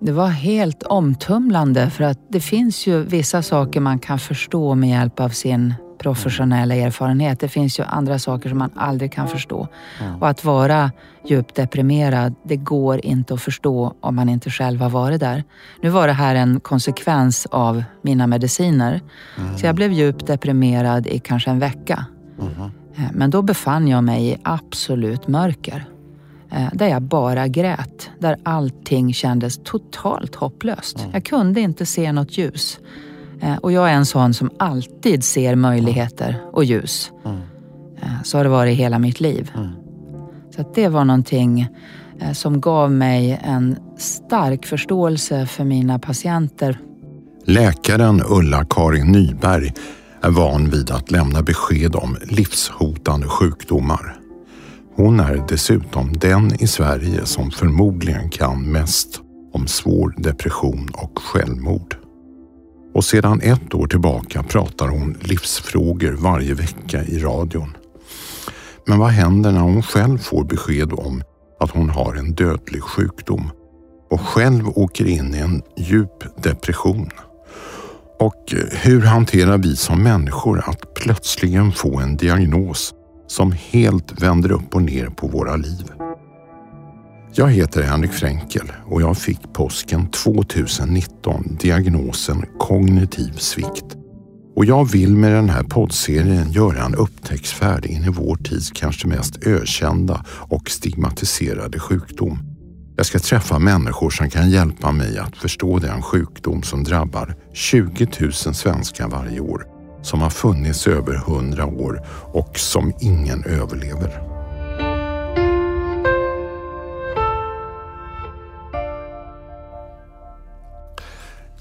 Det var helt omtumlande för att det finns ju vissa saker man kan förstå med hjälp av sin professionella erfarenhet. Det finns ju andra saker som man aldrig kan förstå. Mm. Och att vara djupt deprimerad, det går inte att förstå om man inte själv har varit där. Nu var det här en konsekvens av mina mediciner. Mm. Så jag blev djupt deprimerad i kanske en vecka. Mm. Men då befann jag mig i absolut mörker. Eh, där jag bara grät. Där allting kändes totalt hopplöst. Mm. Jag kunde inte se något ljus. Eh, och jag är en sån som alltid ser möjligheter och ljus. Mm. Eh, så har det varit hela mitt liv. Mm. Så det var någonting som gav mig en stark förståelse för mina patienter. Läkaren Ulla-Karin Nyberg är van vid att lämna besked om livshotande sjukdomar. Hon är dessutom den i Sverige som förmodligen kan mest om svår depression och självmord. Och sedan ett år tillbaka pratar hon livsfrågor varje vecka i radion. Men vad händer när hon själv får besked om att hon har en dödlig sjukdom och själv åker in i en djup depression? Och hur hanterar vi som människor att plötsligen få en diagnos som helt vänder upp och ner på våra liv. Jag heter Henrik Fränkel och jag fick påsken 2019 diagnosen kognitiv svikt. Och jag vill med den här poddserien göra en upptäcktsfärd in i vår tids kanske mest ökända och stigmatiserade sjukdom. Jag ska träffa människor som kan hjälpa mig att förstå den sjukdom som drabbar 20 000 svenskar varje år som har funnits över hundra år och som ingen överlever.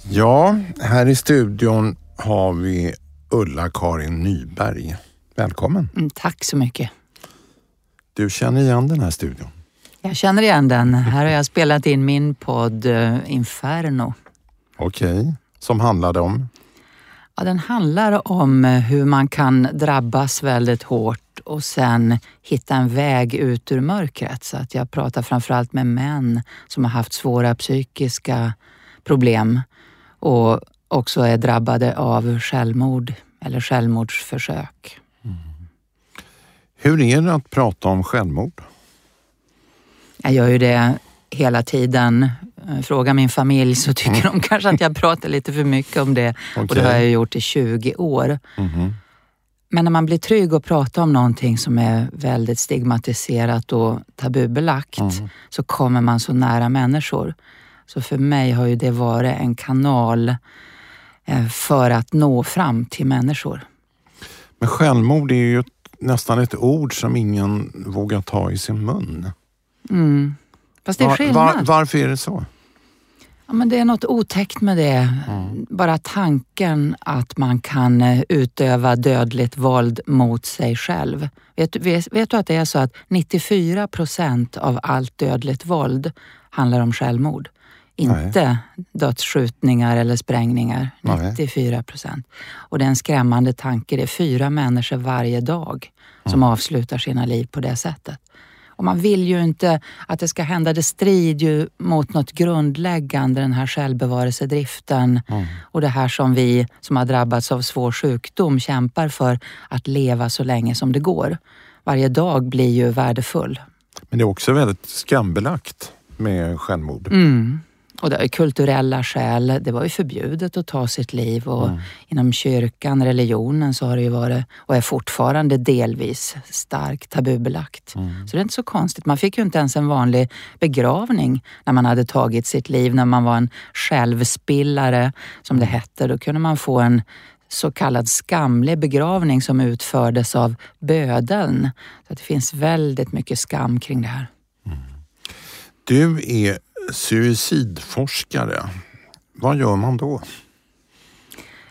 Ja, här i studion har vi Ulla-Karin Nyberg. Välkommen! Mm, tack så mycket. Du känner igen den här studion? Jag känner igen den. Här har jag spelat in min podd eh, Inferno. Okej, okay. som handlade om? Ja, den handlar om eh, hur man kan drabbas väldigt hårt och sen hitta en väg ut ur mörkret. Så att jag pratar framförallt med män som har haft svåra psykiska problem och också är drabbade av självmord eller självmordsförsök. Mm. Hur är det att prata om självmord? Jag gör ju det hela tiden. Eh, fråga min familj så tycker de kanske att jag pratar lite för mycket om det. Okay. Och det har jag gjort i 20 år. Mm. Men när man blir trygg och pratar om någonting som är väldigt stigmatiserat och tabubelagt mm. så kommer man så nära människor. Så för mig har ju det varit en kanal eh, för att nå fram till människor. Men självmord är ju nästan ett ord som ingen vågar ta i sin mun. Mm. Fast det är skillnad. Var, var, varför är det så? Ja, men det är något otäckt med det. Mm. Bara tanken att man kan eh, utöva dödligt våld mot sig själv. Vet, vet, vet du att det är så att 94 procent av allt dödligt våld handlar om självmord? Inte Nej. dödsskjutningar eller sprängningar. 94 procent. Och det är en skrämmande tanke. Det är fyra människor varje dag som mm. avslutar sina liv på det sättet. Och man vill ju inte att det ska hända. Det strider ju mot något grundläggande, den här självbevarelsedriften mm. och det här som vi som har drabbats av svår sjukdom kämpar för, att leva så länge som det går. Varje dag blir ju värdefull. Men det är också väldigt skambelagt med självmord. Mm. Och det är kulturella skäl. Det var ju förbjudet att ta sitt liv och mm. inom kyrkan, religionen så har det ju varit och är fortfarande delvis starkt tabubelagt. Mm. Så det är inte så konstigt. Man fick ju inte ens en vanlig begravning när man hade tagit sitt liv, när man var en självspillare som det mm. hette. Då kunde man få en så kallad skamlig begravning som utfördes av bödeln. Så det finns väldigt mycket skam kring det här. Mm. Du är suicidforskare. Vad gör man då?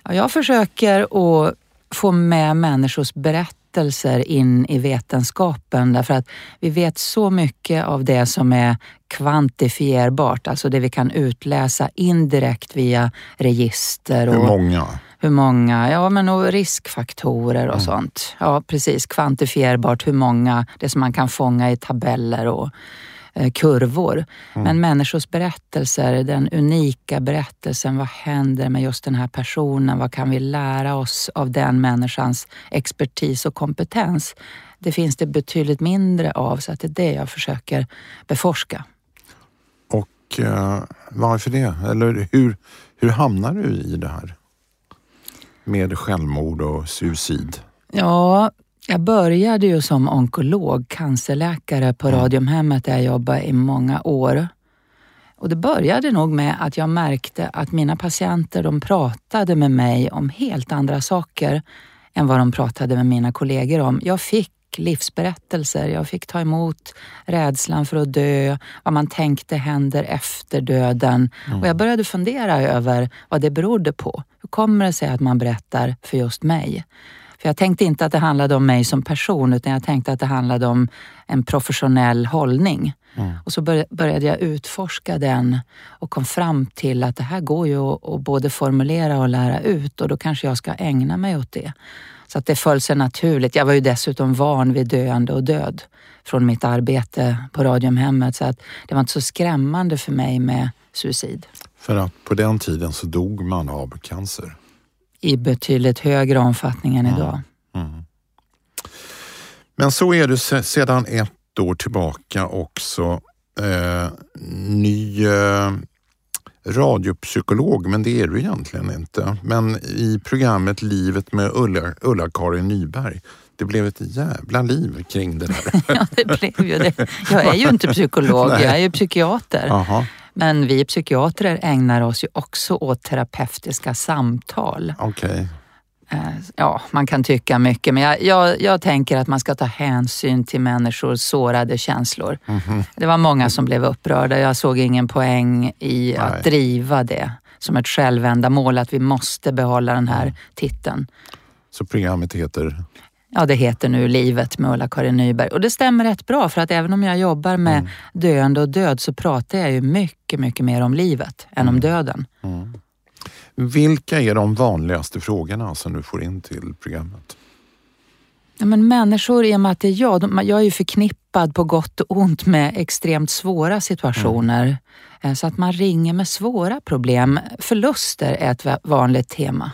Ja, jag försöker att få med människors berättelser in i vetenskapen därför att vi vet så mycket av det som är kvantifierbart, alltså det vi kan utläsa indirekt via register. Och hur många? Hur många? Ja, men och riskfaktorer och mm. sånt. Ja, precis. Kvantifierbart hur många, det som man kan fånga i tabeller och kurvor. Mm. Men människors berättelser, den unika berättelsen, vad händer med just den här personen? Vad kan vi lära oss av den människans expertis och kompetens? Det finns det betydligt mindre av så att det är det jag försöker beforska. Och eh, varför det? Eller hur, hur hamnar du i det här? Med självmord och suicid? Ja, jag började ju som onkolog, cancerläkare på Radiumhemmet där jag jobbade i många år. Och det började nog med att jag märkte att mina patienter de pratade med mig om helt andra saker än vad de pratade med mina kollegor om. Jag fick livsberättelser, jag fick ta emot rädslan för att dö, vad man tänkte händer efter döden. Mm. Och jag började fundera över vad det berodde på. Hur kommer det sig att man berättar för just mig? För jag tänkte inte att det handlade om mig som person utan jag tänkte att det handlade om en professionell hållning. Mm. Och så började jag utforska den och kom fram till att det här går ju att både formulera och lära ut och då kanske jag ska ägna mig åt det. Så att det föll sig naturligt. Jag var ju dessutom van vid döende och död från mitt arbete på Radiumhemmet så att det var inte så skrämmande för mig med suicid. För att på den tiden så dog man av cancer? I betydligt högre omfattning än idag. Mm. Men så är du sedan ett år tillbaka också eh, ny eh, radiopsykolog, men det är du egentligen inte. Men i programmet Livet med Ulla-Karin Nyberg det blev ett jävla liv kring det där. ja, det blev ju det. Jag är ju inte psykolog, jag är ju psykiater. Aha. Men vi psykiatrer ägnar oss ju också åt terapeutiska samtal. Okay. Eh, ja, man kan tycka mycket, men jag, jag, jag, tänker att man ska ta hänsyn till människors sårade känslor. Mm -hmm. Det var många som blev upprörda. Jag såg ingen poäng i Nej. att driva det som ett självändamål, att vi måste behålla den här mm. titeln. Så programmet heter? Ja, det heter nu Livet med Ulla-Karin Nyberg. Och det stämmer rätt bra för att även om jag jobbar med mm. döende och död så pratar jag ju mycket, mycket mer om livet än mm. om döden. Mm. Vilka är de vanligaste frågorna som du får in till programmet? Ja, men människor, i och med att det är jag, de, jag är ju förknippad på gott och ont med extremt svåra situationer. Mm. Så att man ringer med svåra problem. Förluster är ett vanligt tema.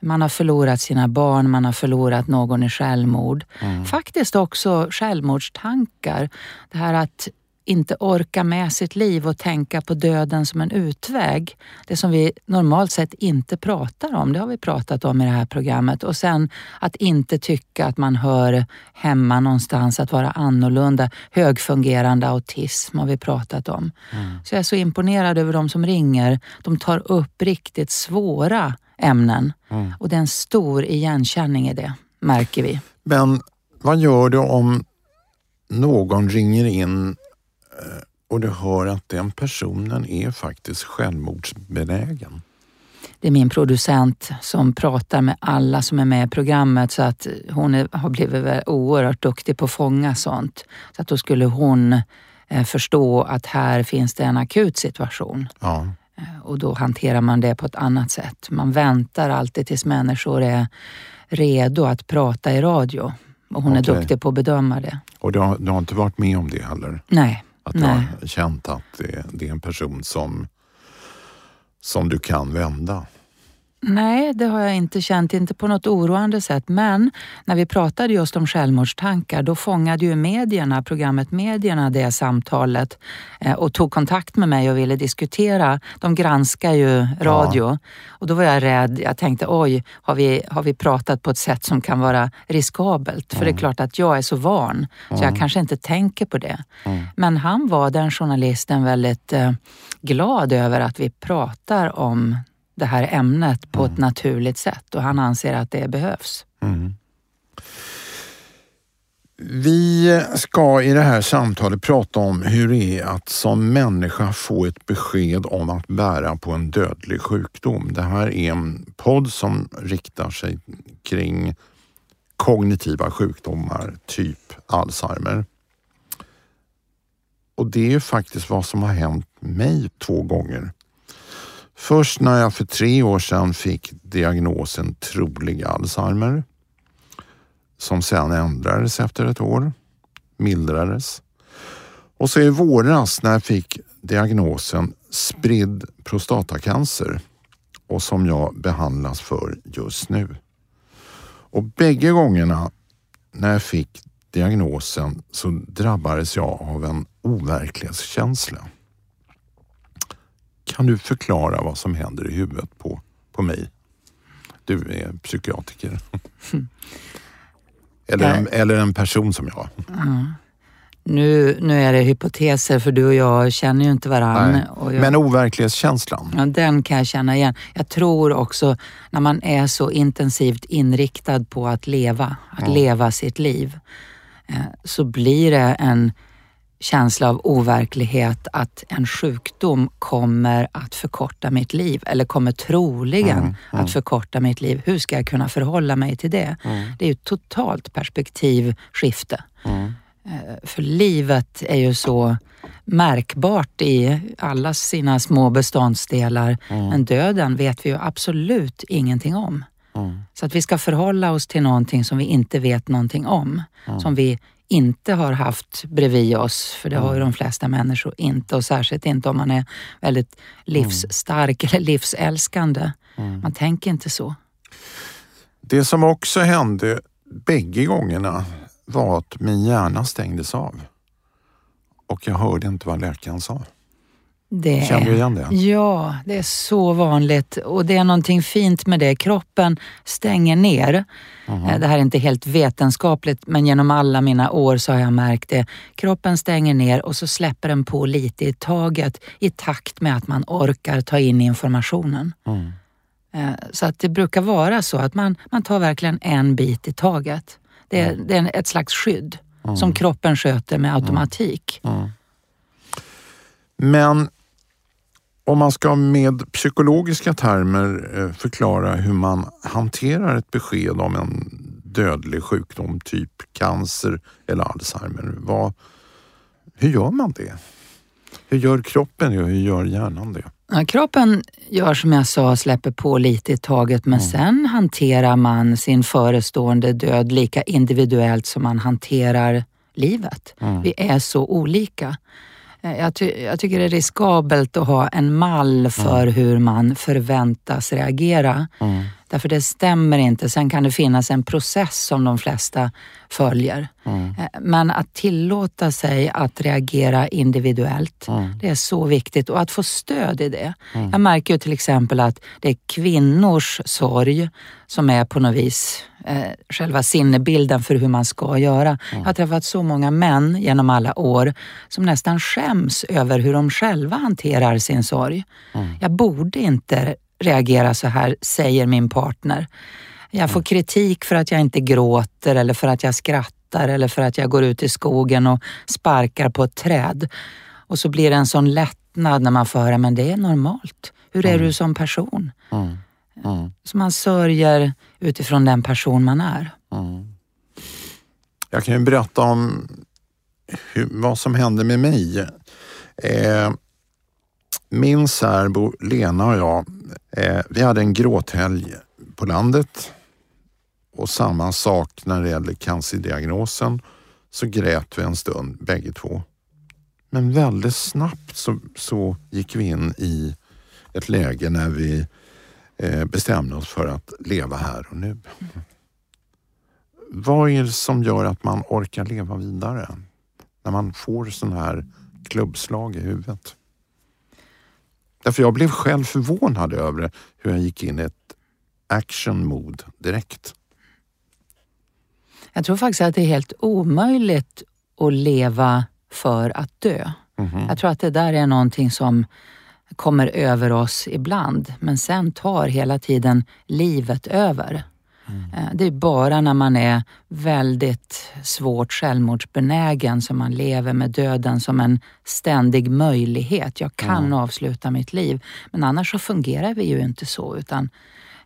Man har förlorat sina barn, man har förlorat någon i självmord. Mm. Faktiskt också självmordstankar. Det här att inte orka med sitt liv och tänka på döden som en utväg. Det som vi normalt sett inte pratar om, det har vi pratat om i det här programmet. Och sen att inte tycka att man hör hemma någonstans, att vara annorlunda. Högfungerande autism har vi pratat om. Mm. Så jag är så imponerad över de som ringer. De tar upp riktigt svåra ämnen. Mm. Och det är en stor igenkänning i det, märker vi. Men vad gör du om någon ringer in eh, och du hör att den personen är faktiskt självmordsbenägen? Det är min producent som pratar med alla som är med i programmet så att hon är, har blivit oerhört duktig på att fånga sånt. Så att då skulle hon eh, förstå att här finns det en akut situation. Ja. Eh, och då hanterar man det på ett annat sätt. Man väntar alltid tills människor är redo att prata i radio. Och hon okay. är duktig på att bedöma det. Och du har, du har inte varit med om det heller? Nej. Att du Nej. har känt att det, det är en person som, som du kan vända? Nej, det har jag inte känt, inte på något oroande sätt. Men när vi pratade just om självmordstankar, då fångade ju medierna, programmet Medierna det samtalet eh, och tog kontakt med mig och ville diskutera. De granskar ju radio ja. och då var jag rädd. Jag tänkte oj, har vi, har vi pratat på ett sätt som kan vara riskabelt? För mm. det är mm. klart att jag är så van så jag mm. kanske inte tänker på det. Mm. Men han var, den journalisten, väldigt eh, glad över att vi pratar om det här ämnet på mm. ett naturligt sätt och han anser att det behövs. Mm. Vi ska i det här samtalet prata om hur det är att som människa få ett besked om att bära på en dödlig sjukdom. Det här är en podd som riktar sig kring kognitiva sjukdomar, typ Alzheimer. Och det är faktiskt vad som har hänt mig två gånger. Först när jag för tre år sedan fick diagnosen trolig Alzheimer som sedan ändrades efter ett år, mildrades. Och så i våras när jag fick diagnosen spridd prostatacancer och som jag behandlas för just nu. Och bägge gångerna när jag fick diagnosen så drabbades jag av en overklighetskänsla. Kan du förklara vad som händer i huvudet på, på mig? Du är psykiatriker. eller, en, eller en person som jag. Mm. Nu, nu är det hypoteser för du och jag känner ju inte varandra. Men overklighetskänslan? Ja, den kan jag känna igen. Jag tror också när man är så intensivt inriktad på att leva, att ja. leva sitt liv, eh, så blir det en känsla av overklighet att en sjukdom kommer att förkorta mitt liv eller kommer troligen mm, mm. att förkorta mitt liv. Hur ska jag kunna förhålla mig till det? Mm. Det är ju ett totalt perspektivskifte. Mm. Eh, för livet är ju så märkbart i alla sina små beståndsdelar. Mm. Men döden vet vi ju absolut ingenting om. Mm. Så att vi ska förhålla oss till någonting som vi inte vet någonting om. Som vi inte har haft bredvid oss, för det har ju de flesta människor inte och särskilt inte om man är väldigt livsstark eller livsälskande. Man tänker inte så. Det som också hände bägge gångerna var att min hjärna stängdes av. Och jag hörde inte vad läkaren sa. Det, Känner du igen det? Ja, det är så vanligt och det är någonting fint med det. Kroppen stänger ner. Mm. Det här är inte helt vetenskapligt men genom alla mina år så har jag märkt det. Kroppen stänger ner och så släpper den på lite i taget i takt med att man orkar ta in informationen. Mm. Så att det brukar vara så att man, man tar verkligen en bit i taget. Det är, mm. det är ett slags skydd mm. som kroppen sköter med automatik. Mm. mm. Men om man ska med psykologiska termer eh, förklara hur man hanterar ett besked om en dödlig sjukdom, typ cancer eller Alzheimer. Vad, hur gör man det? Hur gör kroppen det och hur gör hjärnan det? Ja, kroppen gör som jag sa, släpper på lite i taget men mm. sen hanterar man sin förestående död lika individuellt som man hanterar livet. Mm. Vi är så olika. Eh, jag, ty jag, tycker det är riskabelt att ha en mall för mm. hur man förväntas reagera. Mm. Därför det stämmer inte. Sen kan det finnas en process som de flesta följer. Mm. Eh, men att tillåta sig att reagera individuellt, mm. det är så viktigt och att få stöd i det. Mm. Jag märker ju till exempel att det är kvinnors sorg som är på något vis eh, själva sinnebilden för hur man ska göra. Mm. Jag har träffat så många män genom alla år som nästan skäms över hur de själva hanterar sin sorg. Mm. Jag borde inte reagera så här, säger min partner. Jag får mm. kritik för att jag inte gråter eller för att jag skrattar eller för att jag går ut i skogen och sparkar på ett träd. Och så blir det en sån lättnad när man får höra, men det är normalt. Hur är mm. du som person? Mm. Mm. Så man sörjer utifrån den person man är. Mm. Jag kan ju berätta om hur, vad som hände med mig. Eh, min särbo Lena och jag, eh, vi hade en gråthelg på landet och samma sak när det gäller cancerdiagnosen så grät vi en stund bägge två. Men väldigt snabbt så, så gick vi in i ett läge när vi eh, bestämde oss för att leva här och nu. Vad är det som gör att man orkar leva vidare? När man får sån här klubbslag i huvudet. Därför jag blev själv förvånad över hur jag gick in i ett action mode direkt. Jag tror faktiskt att det är helt omöjligt att leva för att dö. Mm -hmm. Jag tror att det där är någonting som kommer över oss ibland, men sen tar hela tiden livet över. Mm. Det är bara när man är väldigt svårt självmordsbenägen som man lever med döden som en ständig möjlighet. Jag kan mm. avsluta mitt liv. Men annars så fungerar vi ju inte så utan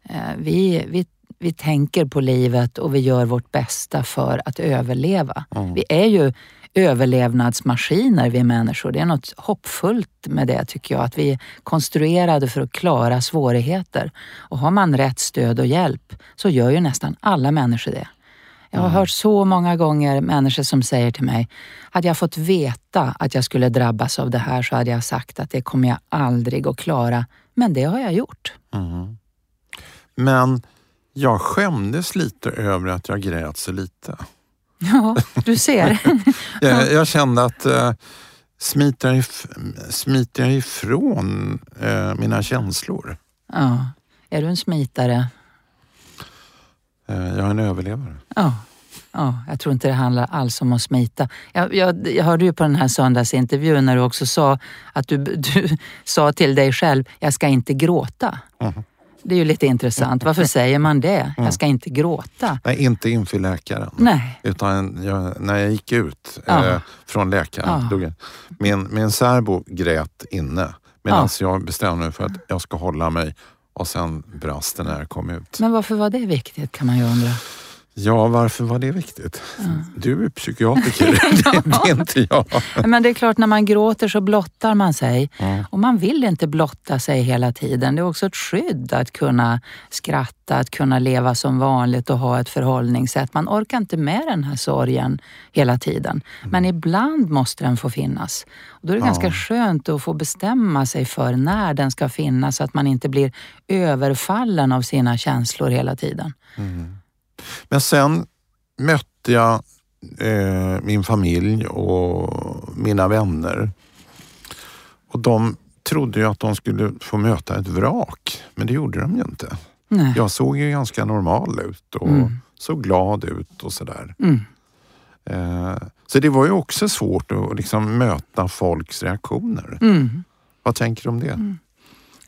eh, vi, vi, vi tänker på livet och vi gör vårt bästa för att överleva. Mm. Vi är ju överlevnadsmaskiner vi människor. Det är något hoppfullt med det tycker jag, att vi är konstruerade för att klara svårigheter. Och har man rätt stöd och hjälp så gör ju nästan alla människor det. Jag har hört så många gånger människor som säger till mig, hade jag fått veta att jag skulle drabbas av det här så hade jag sagt att det kommer jag aldrig att klara. Men det har jag gjort. Mm. Men jag skämdes lite över att jag grät så lite. Ja, du ser. jag, jag, kände att uh, smiter, jag if smiter jag ifrån uh, mina känslor? Ja. Är du en smitare? Uh, jag är en överlevare. Ja. Ja, jag tror inte det handlar alls om att smita. Jag, jag, jag hörde ju på den här söndagsintervjun när du också sa att du, du sa till dig själv, jag ska inte gråta. Mm. Det är ju lite intressant. Varför säger man det? Jag ska inte gråta. Nej, inte inför läkaren. Nej. Utan jag, när jag gick ut ja. eh, från läkaren. Ja. Min, min särbo grät inne medan ja. jag bestämde mig för att jag ska hålla mig och sen brast det när jag kom ut. Men varför var det viktigt kan man ju undra. Ja, varför var det viktigt? Ja. Du är psykiatriker, det är inte jag. Men det är klart, när man gråter så blottar man sig. Ja. Och man vill inte blotta sig hela tiden. Det är också ett skydd att kunna skratta, att kunna leva som vanligt och ha ett förhållningssätt. Man orkar inte med den här sorgen hela tiden. Mm. Men ibland måste den få finnas. Och då är det ja. ganska skönt att få bestämma sig för när den ska finnas så att man inte blir överfallen av sina känslor hela tiden. Mm. Men sen mötte jag eh, min familj och mina vänner. Och de trodde ju att de skulle få möta ett vrak, men det gjorde de ju inte. Nej. Jag såg ju ganska normal ut och mm. såg glad ut och sådär. Mm. Eh, så det var ju också svårt att liksom möta folks reaktioner. Mm. Vad tänker du om det?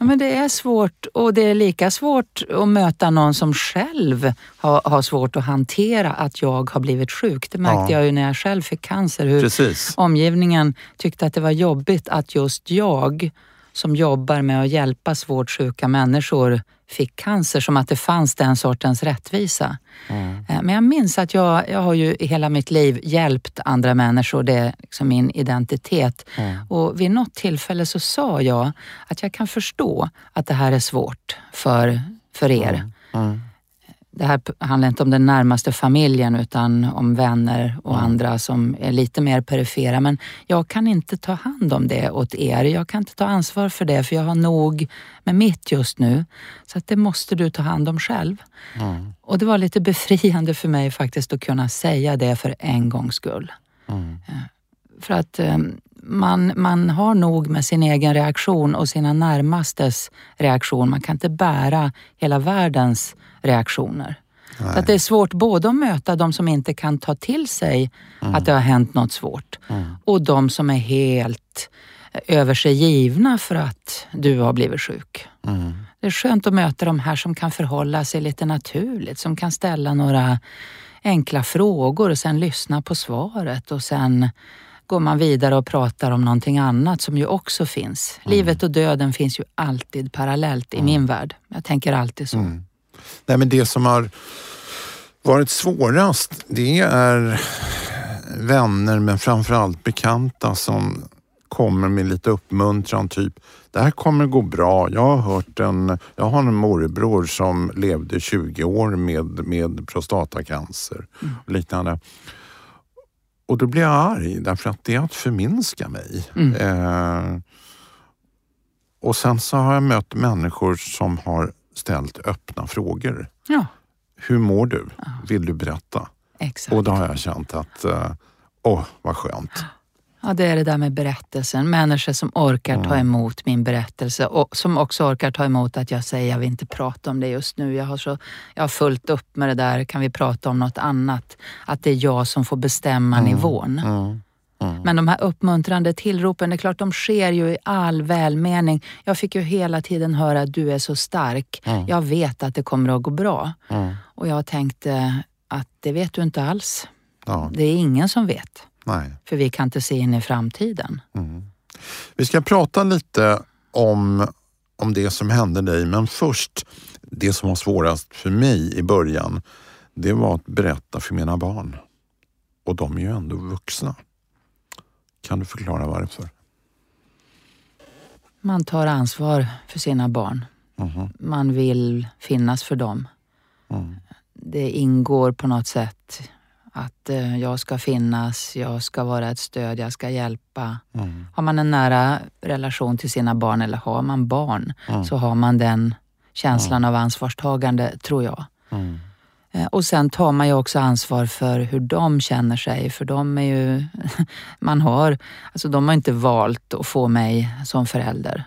Ja, men det är svårt och det är lika svårt att möta någon som själv har, har svårt att hantera att jag har blivit sjuk. Det märkte ja. jag ju när jag själv fick cancer. Hur Precis. omgivningen tyckte att det var jobbigt att just jag som jobbar med att hjälpa svårt sjuka människor fick cancer, som att det fanns den sortens rättvisa. Mm. Men jag minns att jag, jag har ju i hela mitt liv hjälpt andra människor, det är liksom min identitet. Mm. Och vid något tillfälle så sa jag att jag kan förstå att det här är svårt för, för er. Mm det här handlar inte om den närmaste familjen utan om vänner och mm. andra som är lite mer perifera. Men jag kan inte ta hand om det åt er. Jag kan inte ta ansvar för det för jag har nog med mitt just nu. Så att det måste du ta hand om själv. Mm. Och det var lite befriande för mig faktiskt att kunna säga det för en gångs skull. Mm. För att eh, man, man har nog med sin egen reaktion och sina närmastes reaktion. Man kan inte bära hela världens reaktioner. Så att det är svårt både att möta de som inte kan ta till sig mm. att det har hänt något svårt mm. och de som är helt över sig givna för att du har blivit sjuk. Mm. Det är skönt att möta de här som kan förhålla sig lite naturligt, som kan ställa några enkla frågor och sen lyssna på svaret och sen går man vidare och pratar om någonting annat som ju också finns. Mm. Livet och döden finns ju alltid parallellt i mm. min värld. Jag tänker alltid så. Nej, men det som har varit svårast, det är vänner men framförallt bekanta som kommer med lite uppmuntran, typ det här kommer gå bra. Jag har hört en, jag har en morbror som levde 20 år med, med prostatacancer mm. och liknande. Och då blir jag arg därför att det är att förminska mig. Mm. Eh, och sen så har jag mött människor som har ställt öppna frågor. Ja. Hur mår du? Ja. Vill du berätta? Exakt. Och då har jag känt att, eh, åh oh, vad skönt. Ja, det är det där med berättelsen. Människor som orkar mm. ta emot min berättelse och som också orkar ta emot att jag säger jag vill inte prata om det just nu. Jag har, så, jag har fullt upp med det där. Kan vi prata om något annat? Att det är jag som får bestämma mm. nivån. Mm. Mm. Men de här uppmuntrande tillropen, det är klart de sker ju i all välmening. Jag fick ju hela tiden höra att du är så stark. Mm. Jag vet att det kommer att gå bra. Mm. Och jag tänkte att det vet du inte alls. Ja. Det är ingen som vet. Nej. För vi kan inte se in i framtiden. Mm. Vi ska prata lite om, om det som hände dig, men först det som var svårast för mig i början, det var att berätta för mina barn. Och de är ju ändå vuxna. Kan du förklara varför? Man tar ansvar för sina barn. Mm. Man vill finnas för dem. Mm. Det ingår på något sätt Att eh, jag ska finnas, jag ska vara ett stöd, jag ska hjälpa. Mm. Har man en nära relation till sina barn eller har man barn Mm. så har man den känslan av ansvarstagande, tror jag. Eh, Och sen tar man ju också ansvar för hur de känner sig, för de är ju... Man har, alltså de har inte valt att få mig som förälder.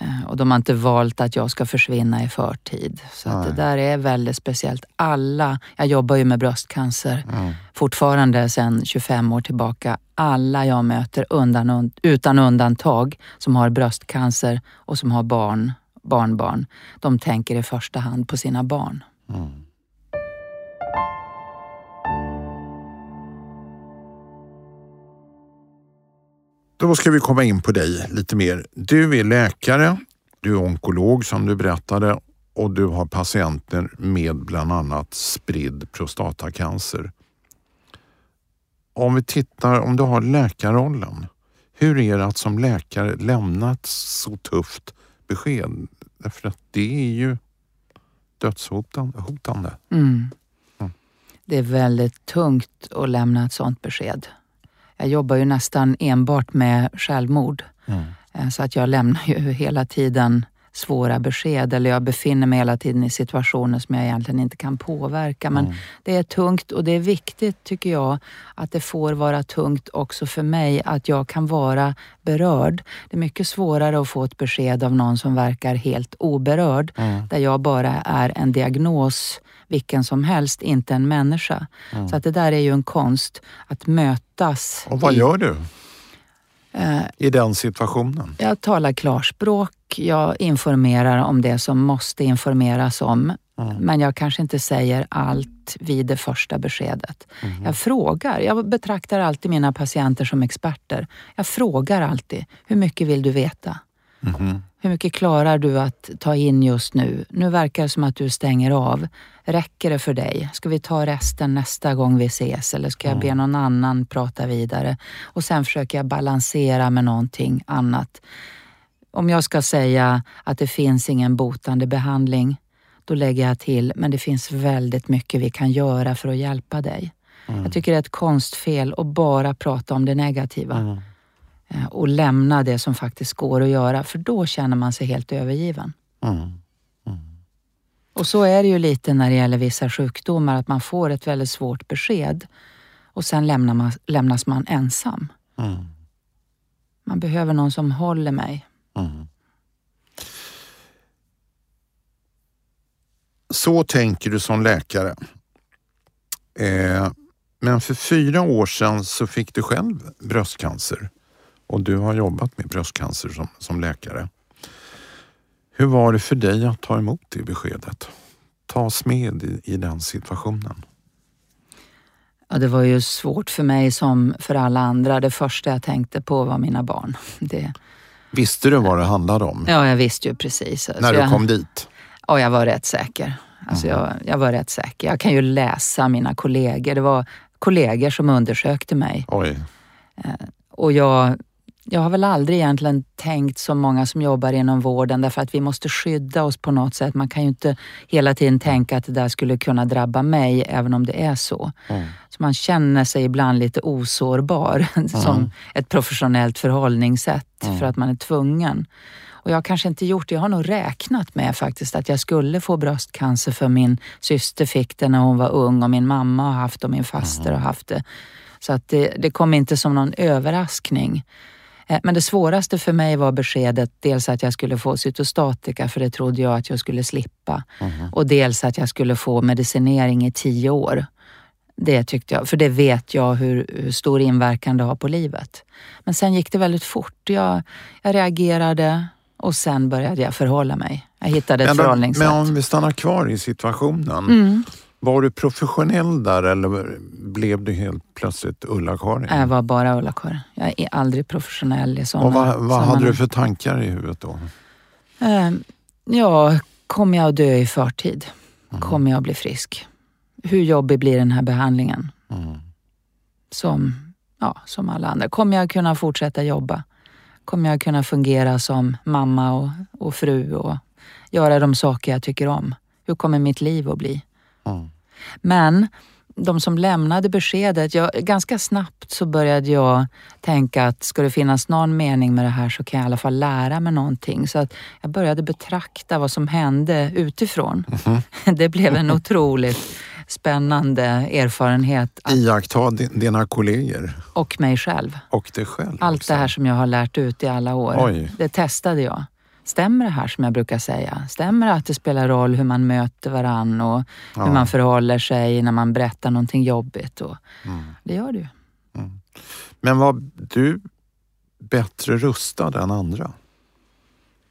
Eh, Och de har inte valt att jag ska försvinna i förtid. Så att det där är väldigt speciellt. Alla, jag jobbar ju med bröstcancer Mm. fortfarande sedan 25 år tillbaka. Alla jag möter undan, utan undantag som har bröstcancer och som har barn, barnbarn, de tänker i första hand på sina barn. Mm. Då ska vi komma in på dig lite mer. Du är läkare, du är onkolog som du berättade och du har patienter med bland annat spridd prostatacancer. Om vi tittar, om du har läkarrollen, hur är det att som läkare lämna ett så tufft besked? Därför att det är ju dödshotande. Hotande. Mm. Mm. Det är väldigt tungt att lämna ett sånt besked. Jag jobbar ju nästan enbart med självmord. Mm. Eh, Så att jag lämnar ju hela tiden svåra besked eller jag befinner mig hela tiden i situationer som jag egentligen inte kan påverka. Men Mm. det är tungt och det är viktigt tycker jag att det får vara tungt också för mig att jag kan vara berörd. Det är mycket svårare att få ett besked av någon som verkar helt oberörd Mm. där jag bara är en diagnos vilken som helst, inte en människa. Mm. Så att det där är ju en konst, att mötas. Och vad i- gör du i den situationen? Jag talar klarspråk, jag informerar om det som måste informeras om. Mm. Men jag kanske inte säger allt vid det första beskedet. Mm. Jag frågar. Jag betraktar alltid mina patienter som experter. Jag frågar alltid, hur mycket vill du veta? Mhm. Hur mycket klarar du att ta in just nu? Nu verkar det som att du stänger av. Räcker det för dig? Ska vi ta resten nästa gång vi ses eller ska jag be någon annan prata vidare? Och sen försöker jag balansera med någonting annat. Om jag ska säga att det finns ingen botande behandling, då lägger jag till, men det finns väldigt mycket vi kan göra för att hjälpa dig. Jag tycker det är ett konstfel att bara prata om det negativa Mm. Eh, och lämna det som faktiskt går att göra, för då känner man sig helt övergiven. Mm. Och så är det ju lite när det gäller vissa sjukdomar, att man får ett väldigt svårt besked och sen lämnar man, lämnas man ensam. Mm. Man behöver någon som håller mig. Mm. Så tänker du som läkare. Eh, men för fyra år sedan så fick du själv bröstcancer och du har jobbat med bröstcancer som, som läkare. Hur var det för dig att ta emot det beskedet? Ta oss med i, i den situationen. Ja, det var ju svårt för mig som för alla andra. Det första jag tänkte på var mina barn. Det, Visste du vad det handlade om ja, jag visste ju precis. när du jag, kom dit? Ja, jag var rätt säker. Alltså jag, jag var rätt säker. Jag kan ju läsa mina kollegor. Det var kollegor som undersökte mig. Oj. Och jag, jag har väl aldrig egentligen tänkt som många som jobbar inom vården därför att vi måste skydda oss på något sätt. Man kan ju inte hela tiden tänka att det där skulle kunna drabba mig även om det är så. Mm. Så man känner sig ibland lite osårbar som ett professionellt förhållningssätt för att man är tvungen. Och jag har kanske inte gjort det. Jag har nog räknat med faktiskt att jag skulle få bröstcancer för min syster fick det när hon var ung och min mamma har haft det och min faster har haft det. Så att det, det kom inte som någon överraskning. Eh, Men det svåraste för mig var beskedet dels att jag skulle få cytostatika för det trodde jag att jag skulle slippa. Och dels att jag skulle få medicinering i tio år. Det tyckte jag, för det vet jag hur, hur stor inverkan det har på livet. Men sen gick det väldigt fort. Jag, jag reagerade och sen började jag förhålla mig. Jag hittade ett Men, förhållningssätt. men om vi stannar kvar i situationen. Mm. Var du professionell där eller blev du helt plötsligt Ulla-Karin? Jag var bara Ulla-Karin. Jag är aldrig professionell i sådana Och vad, vad hade sammanhang. du för tankar i huvudet då? Eh, Ja, kommer jag att dö i förtid? Mm. Kommer jag att bli frisk? Hur jobbig blir den här behandlingen? Mm. Som, ja, som alla andra. Kommer jag kunna fortsätta jobba? Kommer jag kunna fungera som mamma och, och fru och göra de saker jag tycker om? Hur kommer mitt liv att bli? Mm. Men de som lämnade beskedet, jag, ganska snabbt så började jag tänka att ska det finnas någon mening med det här så kan jag i alla fall lära mig någonting. Så att jag började betrakta vad som hände utifrån. Mm -hmm. Det blev en otroligt spännande erfarenhet. Iaktta dina kollegor? Och mig själv. Och dig själv? Allt också. det här som jag har lärt ut i alla år. Oj. Det testade jag. Stämmer det här som jag brukar säga? Stämmer det att det spelar roll hur man möter varann och ja. hur man förhåller sig när man berättar någonting jobbigt? Och mm. Det gör det ju. Mm. Men var du bättre rustad än andra?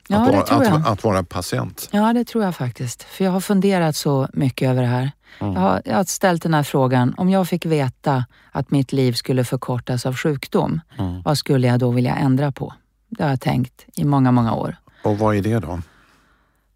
Ja, att, det tror jag. Att, att, vara patient? Ja, det tror jag faktiskt. För jag har funderat så mycket över det här. Mm. Jag, har, jag, har, ställt den här frågan, om jag fick veta att mitt liv skulle förkortas av sjukdom, mm. vad skulle jag då vilja ändra på? Det har jag tänkt i många, många år. Och vad är det då?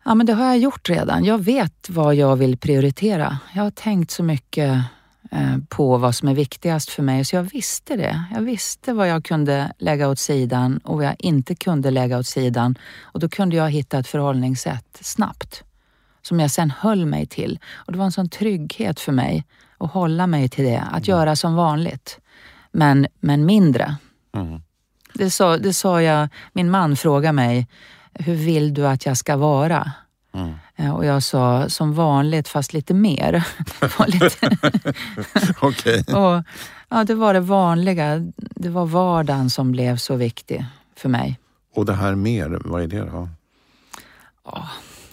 Ja, men det har jag gjort redan. Jag vet vad jag vill prioritera. Jag har tänkt så mycket eh, på vad som är viktigast för mig, så jag visste det. Jag visste vad jag kunde lägga åt sidan och vad jag inte kunde lägga åt sidan. Och då kunde jag hitta ett förhållningssätt snabbt som jag sen höll mig till. Och Det var en sån trygghet för mig att hålla mig till det, att mm. göra som vanligt. Men, men mindre. Mm. Det, sa, det sa jag, min man frågade mig, hur vill du att jag ska vara? Mm. Eh, och jag sa som vanligt fast lite mer. Okej. och, ja, det var det vanliga. Det var vardagen som blev så viktig för mig. Och det här mer, vad är det då?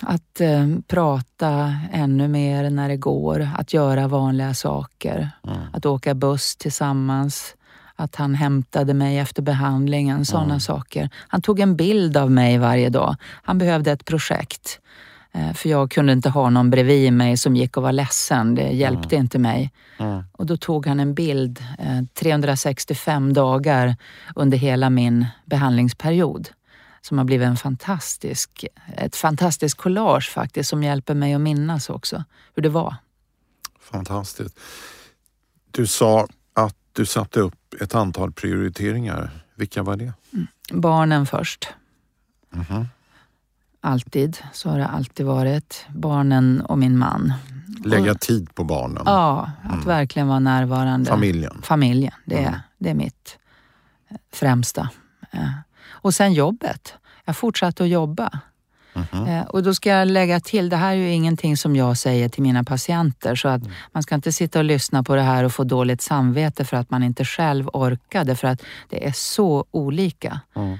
att eh, prata ännu mer när det går, att göra vanliga saker. Mm. Att åka buss tillsammans, att han hämtade mig efter behandlingen, sådana mm. saker. Han tog en bild av mig varje dag. Han behövde ett projekt. Eh, för jag kunde inte ha någon bredvid mig som gick och var ledsen. Det hjälpte mm. inte mig. Mm. Och då tog han en bild eh, 365 dagar under hela min behandlingsperiod som har blivit en fantastisk, ett fantastiskt collage faktiskt som hjälper mig att minnas också hur det var. Fantastiskt. Du sa du satte upp ett antal prioriteringar. Vilka var det? Mm. Barnen först. Mm -hmm. Alltid, så har det alltid varit. Barnen och min man. Lägga och, tid på barnen? Ja, att mm. verkligen vara närvarande. Familjen? Familjen, det, är, mm. det är mitt främsta. Och sen jobbet. Jag fortsatte att jobba. Mm -hmm. Och då ska jag lägga till, det här är ju ingenting som jag säger till mina patienter så att mm. man ska inte sitta och lyssna på det här och få dåligt samvete för att man inte själv orkade för att det är så olika. Mm.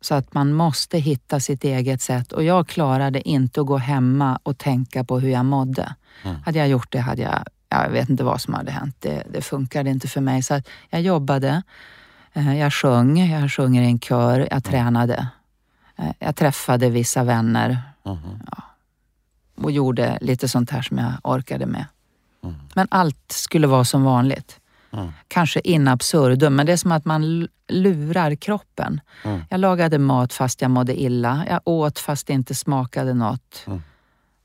Så att man måste hitta sitt eget sätt och jag klarade inte att gå hemma och tänka på hur jag mådde. Mm. Hade jag gjort det hade jag, jag vet inte vad som hade hänt. Det, det funkade inte för mig. Så att jag jobbade Eh, jag sjöng, jag sjunger i en kör, jag tränade. Eh, jag träffade vissa vänner mm. ja, och gjorde lite sånt här som jag orkade med. Mm. Men allt skulle vara som vanligt. Mm. Kanske in absurdum, men det är som att man lurar kroppen. Mm. Jag lagade mat fast jag mådde illa. Jag åt fast det inte smakade något. Mm.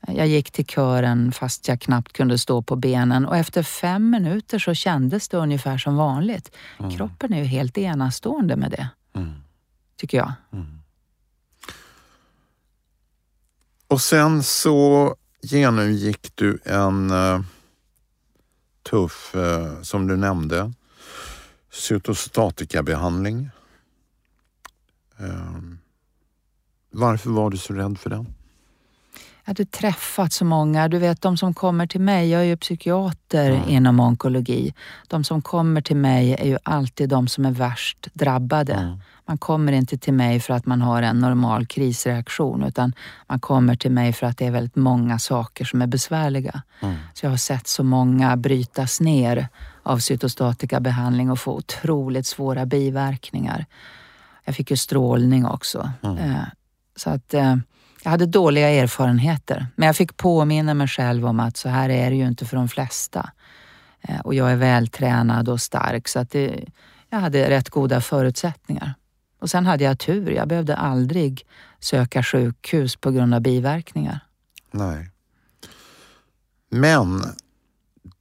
Jag gick till kören fast jag knappt kunde stå på benen och efter fem minuter så kändes det ungefär som vanligt. Mm. Kroppen är ju helt enastående med det, tycker jag. Mm. Och sen så genomgick du en uh, tuff, uh, som du nämnde, cytostatikabehandling. Uh, varför var du så rädd för den? jag hade träffat så många. Du vet, de som kommer till mig, jag är ju psykiater mm. inom onkologi. De som kommer till mig är ju alltid de som är värst drabbade. Mm. Man kommer inte till mig för att man har en normal krisreaktion utan man kommer till mig för att det är väldigt många saker som är besvärliga. Mm. Så jag har sett så många brytas ner av cytostatikabehandling och få otroligt svåra biverkningar. Jag fick ju strålning också. Mm. Eh, så att eh, jag hade dåliga erfarenheter, men jag fick påminna mig själv om att så här är det ju inte för de flesta. Eh, och jag är vältränad och stark så att det, jag hade rätt goda förutsättningar. Och sen hade jag tur. Jag behövde aldrig söka sjukhus på grund av biverkningar. Nej. Men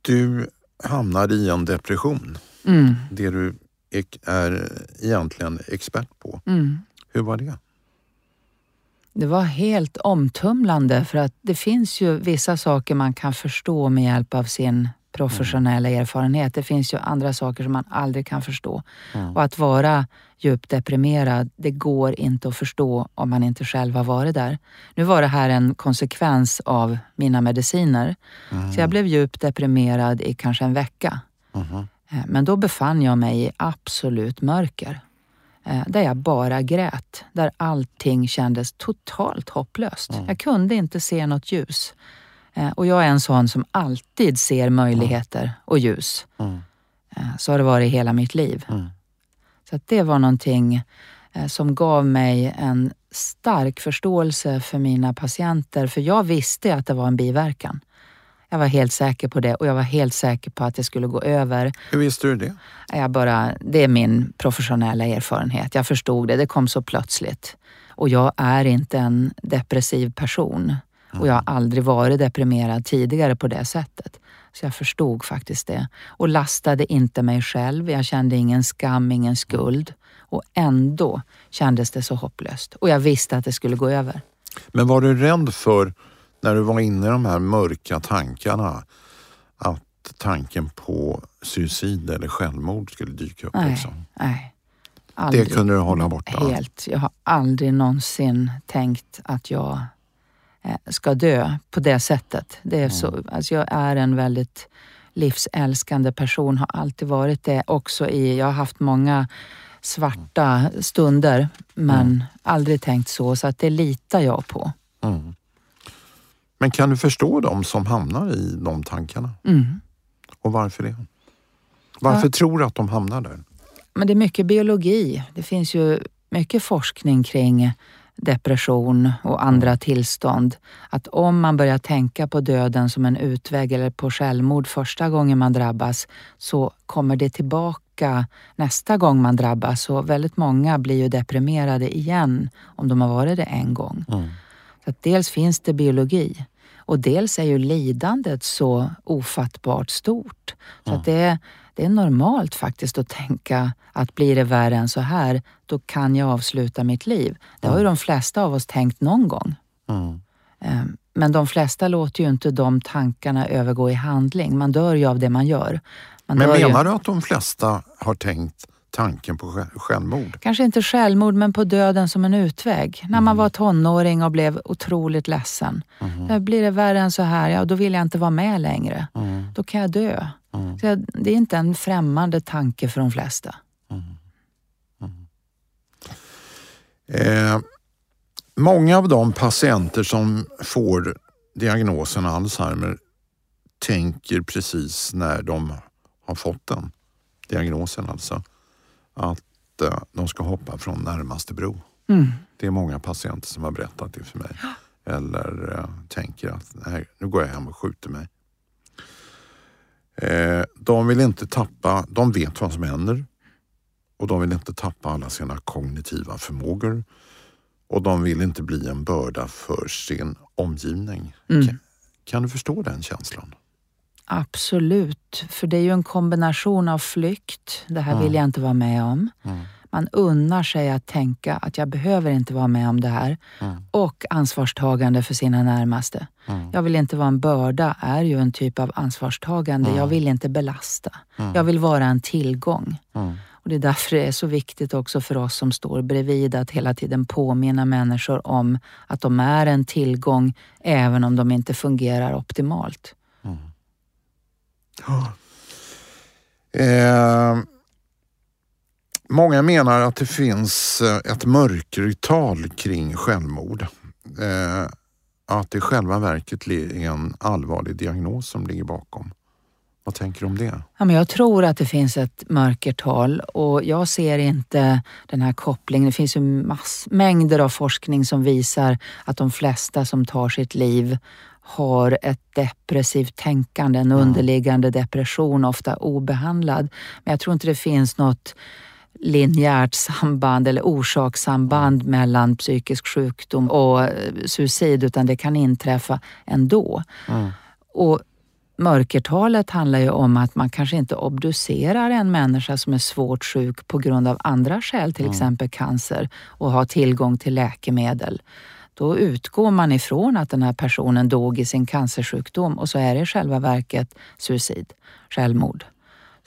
du hamnade i en depression. Mm. Det du är egentligen expert på. Mm. Hur var det? Det var helt omtumlande för att det finns ju vissa saker man kan förstå med hjälp av sin professionella erfarenhet. Det finns ju andra saker som man aldrig kan förstå. Mm. Och att vara djupt deprimerad, det går inte att förstå om man inte själv har varit där. Nu var det här en konsekvens av mina mediciner. Så jag blev djupt deprimerad i kanske en vecka. Eh, Men då befann jag mig i absolut mörker. Eh, Där jag bara grät. Där allting kändes totalt hopplöst. Jag kunde inte se något ljus. Eh, Och jag är en sån som alltid ser möjligheter och ljus. Mm. Eh, Så har det varit hela mitt liv. Mm. Så att det var någonting eh, som gav mig en stark förståelse för mina patienter. För jag visste att det var en biverkan. Jag var helt säker på det och jag var helt säker på att det skulle gå över. Hur visste du det? Jag bara, det är min professionella erfarenhet. Jag förstod det, det kom så plötsligt. Och jag är inte en depressiv person. Och jag har aldrig varit deprimerad tidigare på det sättet. Så jag förstod faktiskt det. Och lastade inte mig själv. Jag kände ingen skam, ingen skuld. Och ändå kändes det så hopplöst. Och jag visste att det skulle gå över. Men var du rädd för, när du var inne i de här mörka tankarna, att tanken på suicid eller självmord skulle dyka upp? Nej, Liksom? nej. Det Aldrig. kunde du hålla borta? Helt. Jag har aldrig någonsin tänkt att jag ska dö på det sättet. Det är så, alltså jag är en väldigt livsälskande person, har alltid varit det också i, jag har haft många svarta stunder men aldrig tänkt så, så att det litar jag på. Mm. Men kan du förstå dem som hamnar i de tankarna? Mm. Och varför det? Varför tror du att de hamnar där? Men det är mycket biologi. Det finns ju mycket forskning kring depression och andra tillstånd. Att om man börjar tänka på döden som en utväg eller på självmord första gången man drabbas så kommer det tillbaka nästa gång man drabbas. Så väldigt många blir ju deprimerade igen om de har varit det en gång. Mm. Så dels finns det biologi och dels är ju lidandet så ofattbart stort. Så att det, är, det är normalt faktiskt att tänka att blir det värre än så här, då kan jag avsluta mitt liv. Det har ju de flesta av oss tänkt någon gång. Mm. Men de flesta låter ju inte de tankarna övergå i handling. Man dör ju av det man gör. Man Men dör ju- menar du att de flesta har tänkt tanken på själv- självmord? Kanske inte självmord, men på döden som en utväg. När man var tonåring och blev otroligt ledsen. Där blir det värre än så här, ja då vill jag inte vara med längre. Då kan jag dö. Så jag, det är inte en främmande tanke för de flesta. Eh, många av de patienter som får diagnosen Alzheimer tänker precis när de har fått den, diagnosen alltså, att eh, de ska hoppa från närmaste bro. Mm. Det är många patienter som har berättat det för mig. Eller eh, tänker att nej, nu går jag hem och skjuter mig. Eh, de vill inte tappa, de vet vad som händer och de vill inte tappa alla sina kognitiva förmågor och de vill inte bli en börda för sin omgivning. Mm. Kan, kan du förstå den känslan? Absolut, för det är ju en kombination av flykt, det här Mm. vill jag inte vara med om. Mm. Man unnar sig att tänka att jag behöver inte vara med om det här. Mm. Och ansvarstagande för sina närmaste. Mm. Jag vill inte vara en börda, är ju en typ av ansvarstagande. Mm. Jag vill inte belasta. Mm. Jag vill vara en tillgång. Mm. Och Det är därför det är så viktigt också för oss som står bredvid att hela tiden påminna människor om att de är en tillgång även om de inte fungerar optimalt. Eh, många menar att det finns eh, ett mörkertal kring självmord. Eh, att det i själva verket är en allvarlig diagnos som ligger bakom. Vad tänker du om det? Ja, men jag tror att det finns ett mörkertal och jag ser inte den här kopplingen. Det finns ju mass, mängder av forskning som visar att de flesta som tar sitt liv har ett depressivt tänkande, en underliggande depression, ofta obehandlad. Men jag tror inte det finns något linjärt samband eller orsakssamband mellan psykisk sjukdom och eh, suicid utan det kan inträffa ändå. Och Mörkertalet handlar ju om att man kanske inte obducerar en människa som är svårt sjuk på grund av andra skäl, till exempel cancer, och har tillgång till läkemedel. då utgår man ifrån att den här personen dog i sin cancersjukdom och så är det i själva verket suicid, självmord.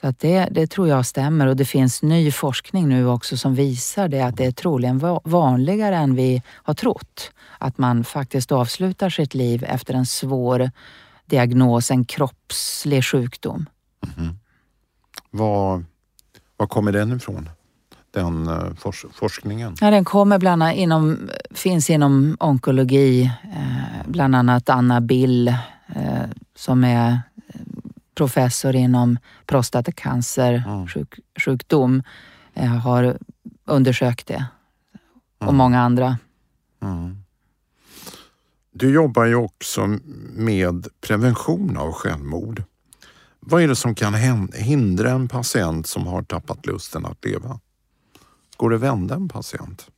Så att det, det tror jag stämmer och det finns ny forskning nu också som visar det att det är troligen vanligare än vi har trott. Att man faktiskt avslutar sitt liv efter en svår diagnos, en kroppslig sjukdom. Mm. Var, var kommer den ifrån? Den uh, fors forskningen? Ja, den kommer bland annat inom, finns inom onkologi. Eh, bland annat Anna Bill eh, som är professor inom prostatacancersjukdom mm. eh, har undersökt det. Och mm. många andra. Mm. Du jobbar ju också med prevention av självmord. Vad är det som kan hindra en patient som har tappat lusten att leva? Går det att vända en patient?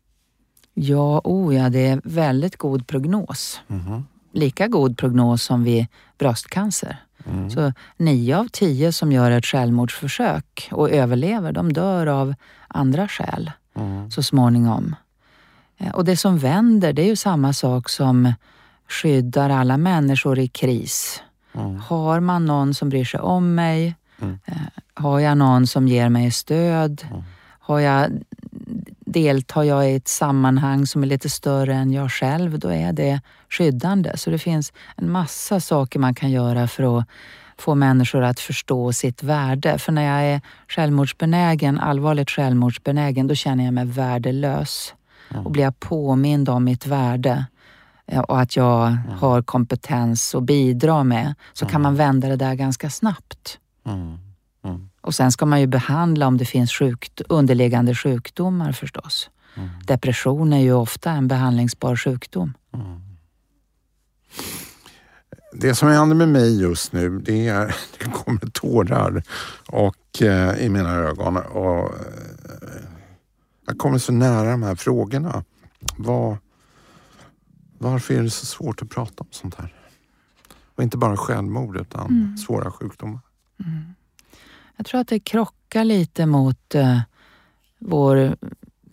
Ja, oh ja, det är väldigt god prognos. Mm. Lika god prognos som vid bröstcancer. Mm. Så nio av tio som gör ett självmordsförsök och överlever, de dör av andra skäl mm. så småningom. Eh, och det som vänder, det är ju samma sak som skyddar alla människor i kris. Mm. Har man någon som bryr sig om mig? Mm. Eh, har jag någon som ger mig stöd? Mm. Har jag, deltar jag i ett sammanhang som är lite större än jag själv, då är det skyddande. Så det finns en massa saker man kan göra för att få människor att förstå sitt värde. För när jag är självmordsbenägen, allvarligt självmordsbenägen, då känner jag mig värdelös. Mm. Och blir jag påmind om mitt värde eh, och att jag mm. har kompetens att bidra med, så mm. kan man vända det där ganska snabbt. Mm. Mm. Och sen ska man ju behandla om det finns sjukt, underliggande sjukdomar förstås. Mm. Depression är ju ofta en behandlingsbar sjukdom. Det som händer med mig just nu, det är det kommer tårar och, eh, i mina ögon. Och, eh, jag kommer så nära de här frågorna. Var, varför är det så svårt att prata om sånt här? Och inte bara självmord utan mm. svåra sjukdomar. Mm. Jag tror att det krockar lite mot uh, vår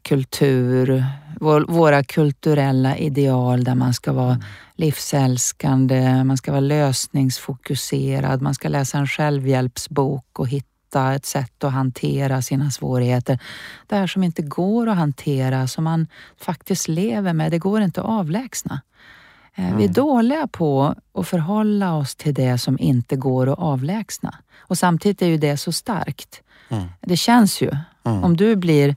kultur, vår, våra kulturella ideal där man ska vara livsälskande, man ska vara lösningsfokuserad, man ska läsa en självhjälpsbok och hitta ett sätt att hantera sina svårigheter. Det här som inte går att hantera, som man faktiskt lever med, det går inte att avlägsna. Mm. Vi är dåliga på att förhålla oss till det som inte går att avlägsna. Och samtidigt är ju det så starkt. Mm. Det känns ju. Mm. Om du blir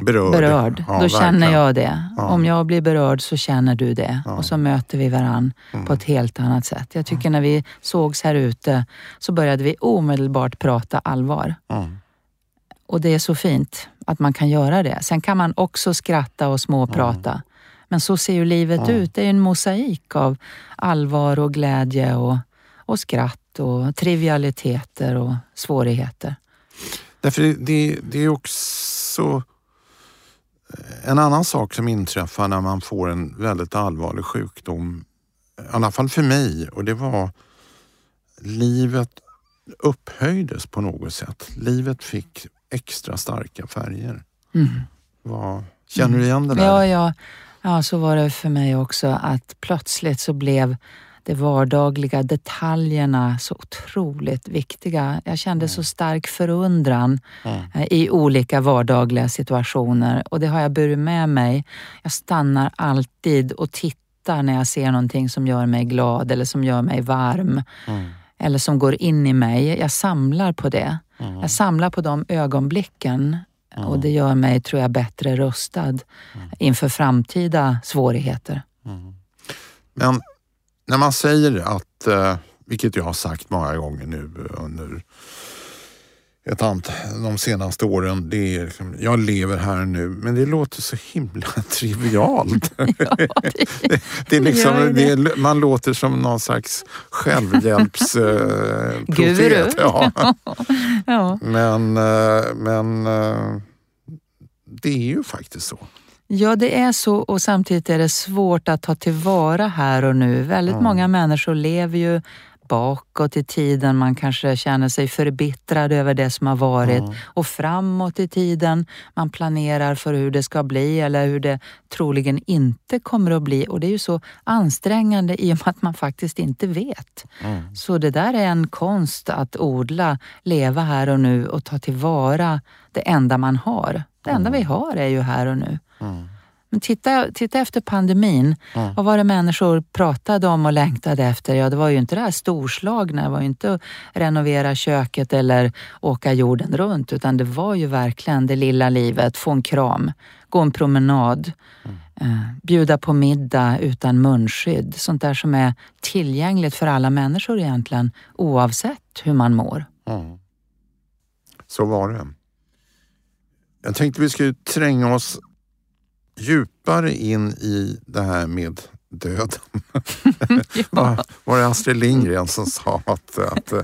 berörd, berörd ja, då verkligen. känner jag det. Ja. Om jag blir berörd så känner du det. Ja. Och så möter vi varann mm. på ett helt annat sätt. Jag tycker när vi sågs här ute så började vi omedelbart prata allvar. Och det är så fint att man kan göra det. Sen kan man också skratta och småprata. Men så ser ju livet ut. Det är en mosaik av allvar och glädje och, och skratt och trivialiteter och svårigheter. Därför det, det, är också en annan sak som inträffar när man får en väldigt allvarlig sjukdom, i alla fall för mig, och det var livet upphöjdes på något sätt. Livet fick extra starka färger. Mm. Vad, känner du igen det där? Ja, ja, ja, så var det för mig också. Att plötsligt så blev de vardagliga detaljerna så otroligt viktiga. Jag kände så mm. stark förundran mm. Eh, i olika vardagliga situationer och det har jag burit med mig. Jag stannar alltid och tittar när jag ser någonting som gör mig glad eller som gör mig varm. Mm. Eller som går in i mig. Jag samlar på det. Mm. Jag samlar på de ögonblicken och det gör mig, tror jag, bättre rustad mm. inför framtida svårigheter. Mm. Men när man säger att, eh, vilket jag har sagt många gånger nu under ett antal, de senaste åren, det är liksom, jag lever här nu, men det låter så himla trivialt. ja, det, det, är liksom, det är, man låter som någon slags självhjälpsprofet. Eh. Ja. ja. Men, eh, men eh, det är ju faktiskt så. Ja, det är så och samtidigt är det svårt att ta tillvara här och nu. Väldigt mm. många människor lever ju bakåt i tiden, man kanske känner sig förbittrad över det som har varit mm. och framåt i tiden, man planerar för hur det ska bli eller hur det troligen inte kommer att bli och det är ju så ansträngande i och med att man faktiskt inte vet. Mm. Så det där är en konst att odla, leva här och nu och ta tillvara det enda man har. Det enda vi har är ju här och nu. Mm. Men titta, titta efter pandemin. Mm. Vad var det människor pratade om och längtade efter? Ja, det var ju inte det här storslagna. Det var ju inte att renovera köket eller åka jorden runt, utan det var ju verkligen det lilla livet. Få en kram, gå en promenad, mm. eh, bjuda på middag utan munskydd. Sånt där som är tillgängligt för alla människor egentligen, oavsett hur man mår. Mm. Så var det. Jag tänkte vi skulle tränga oss djupare in i det här med döden. ja. Var det Astrid Lindgren som sa att, att eh,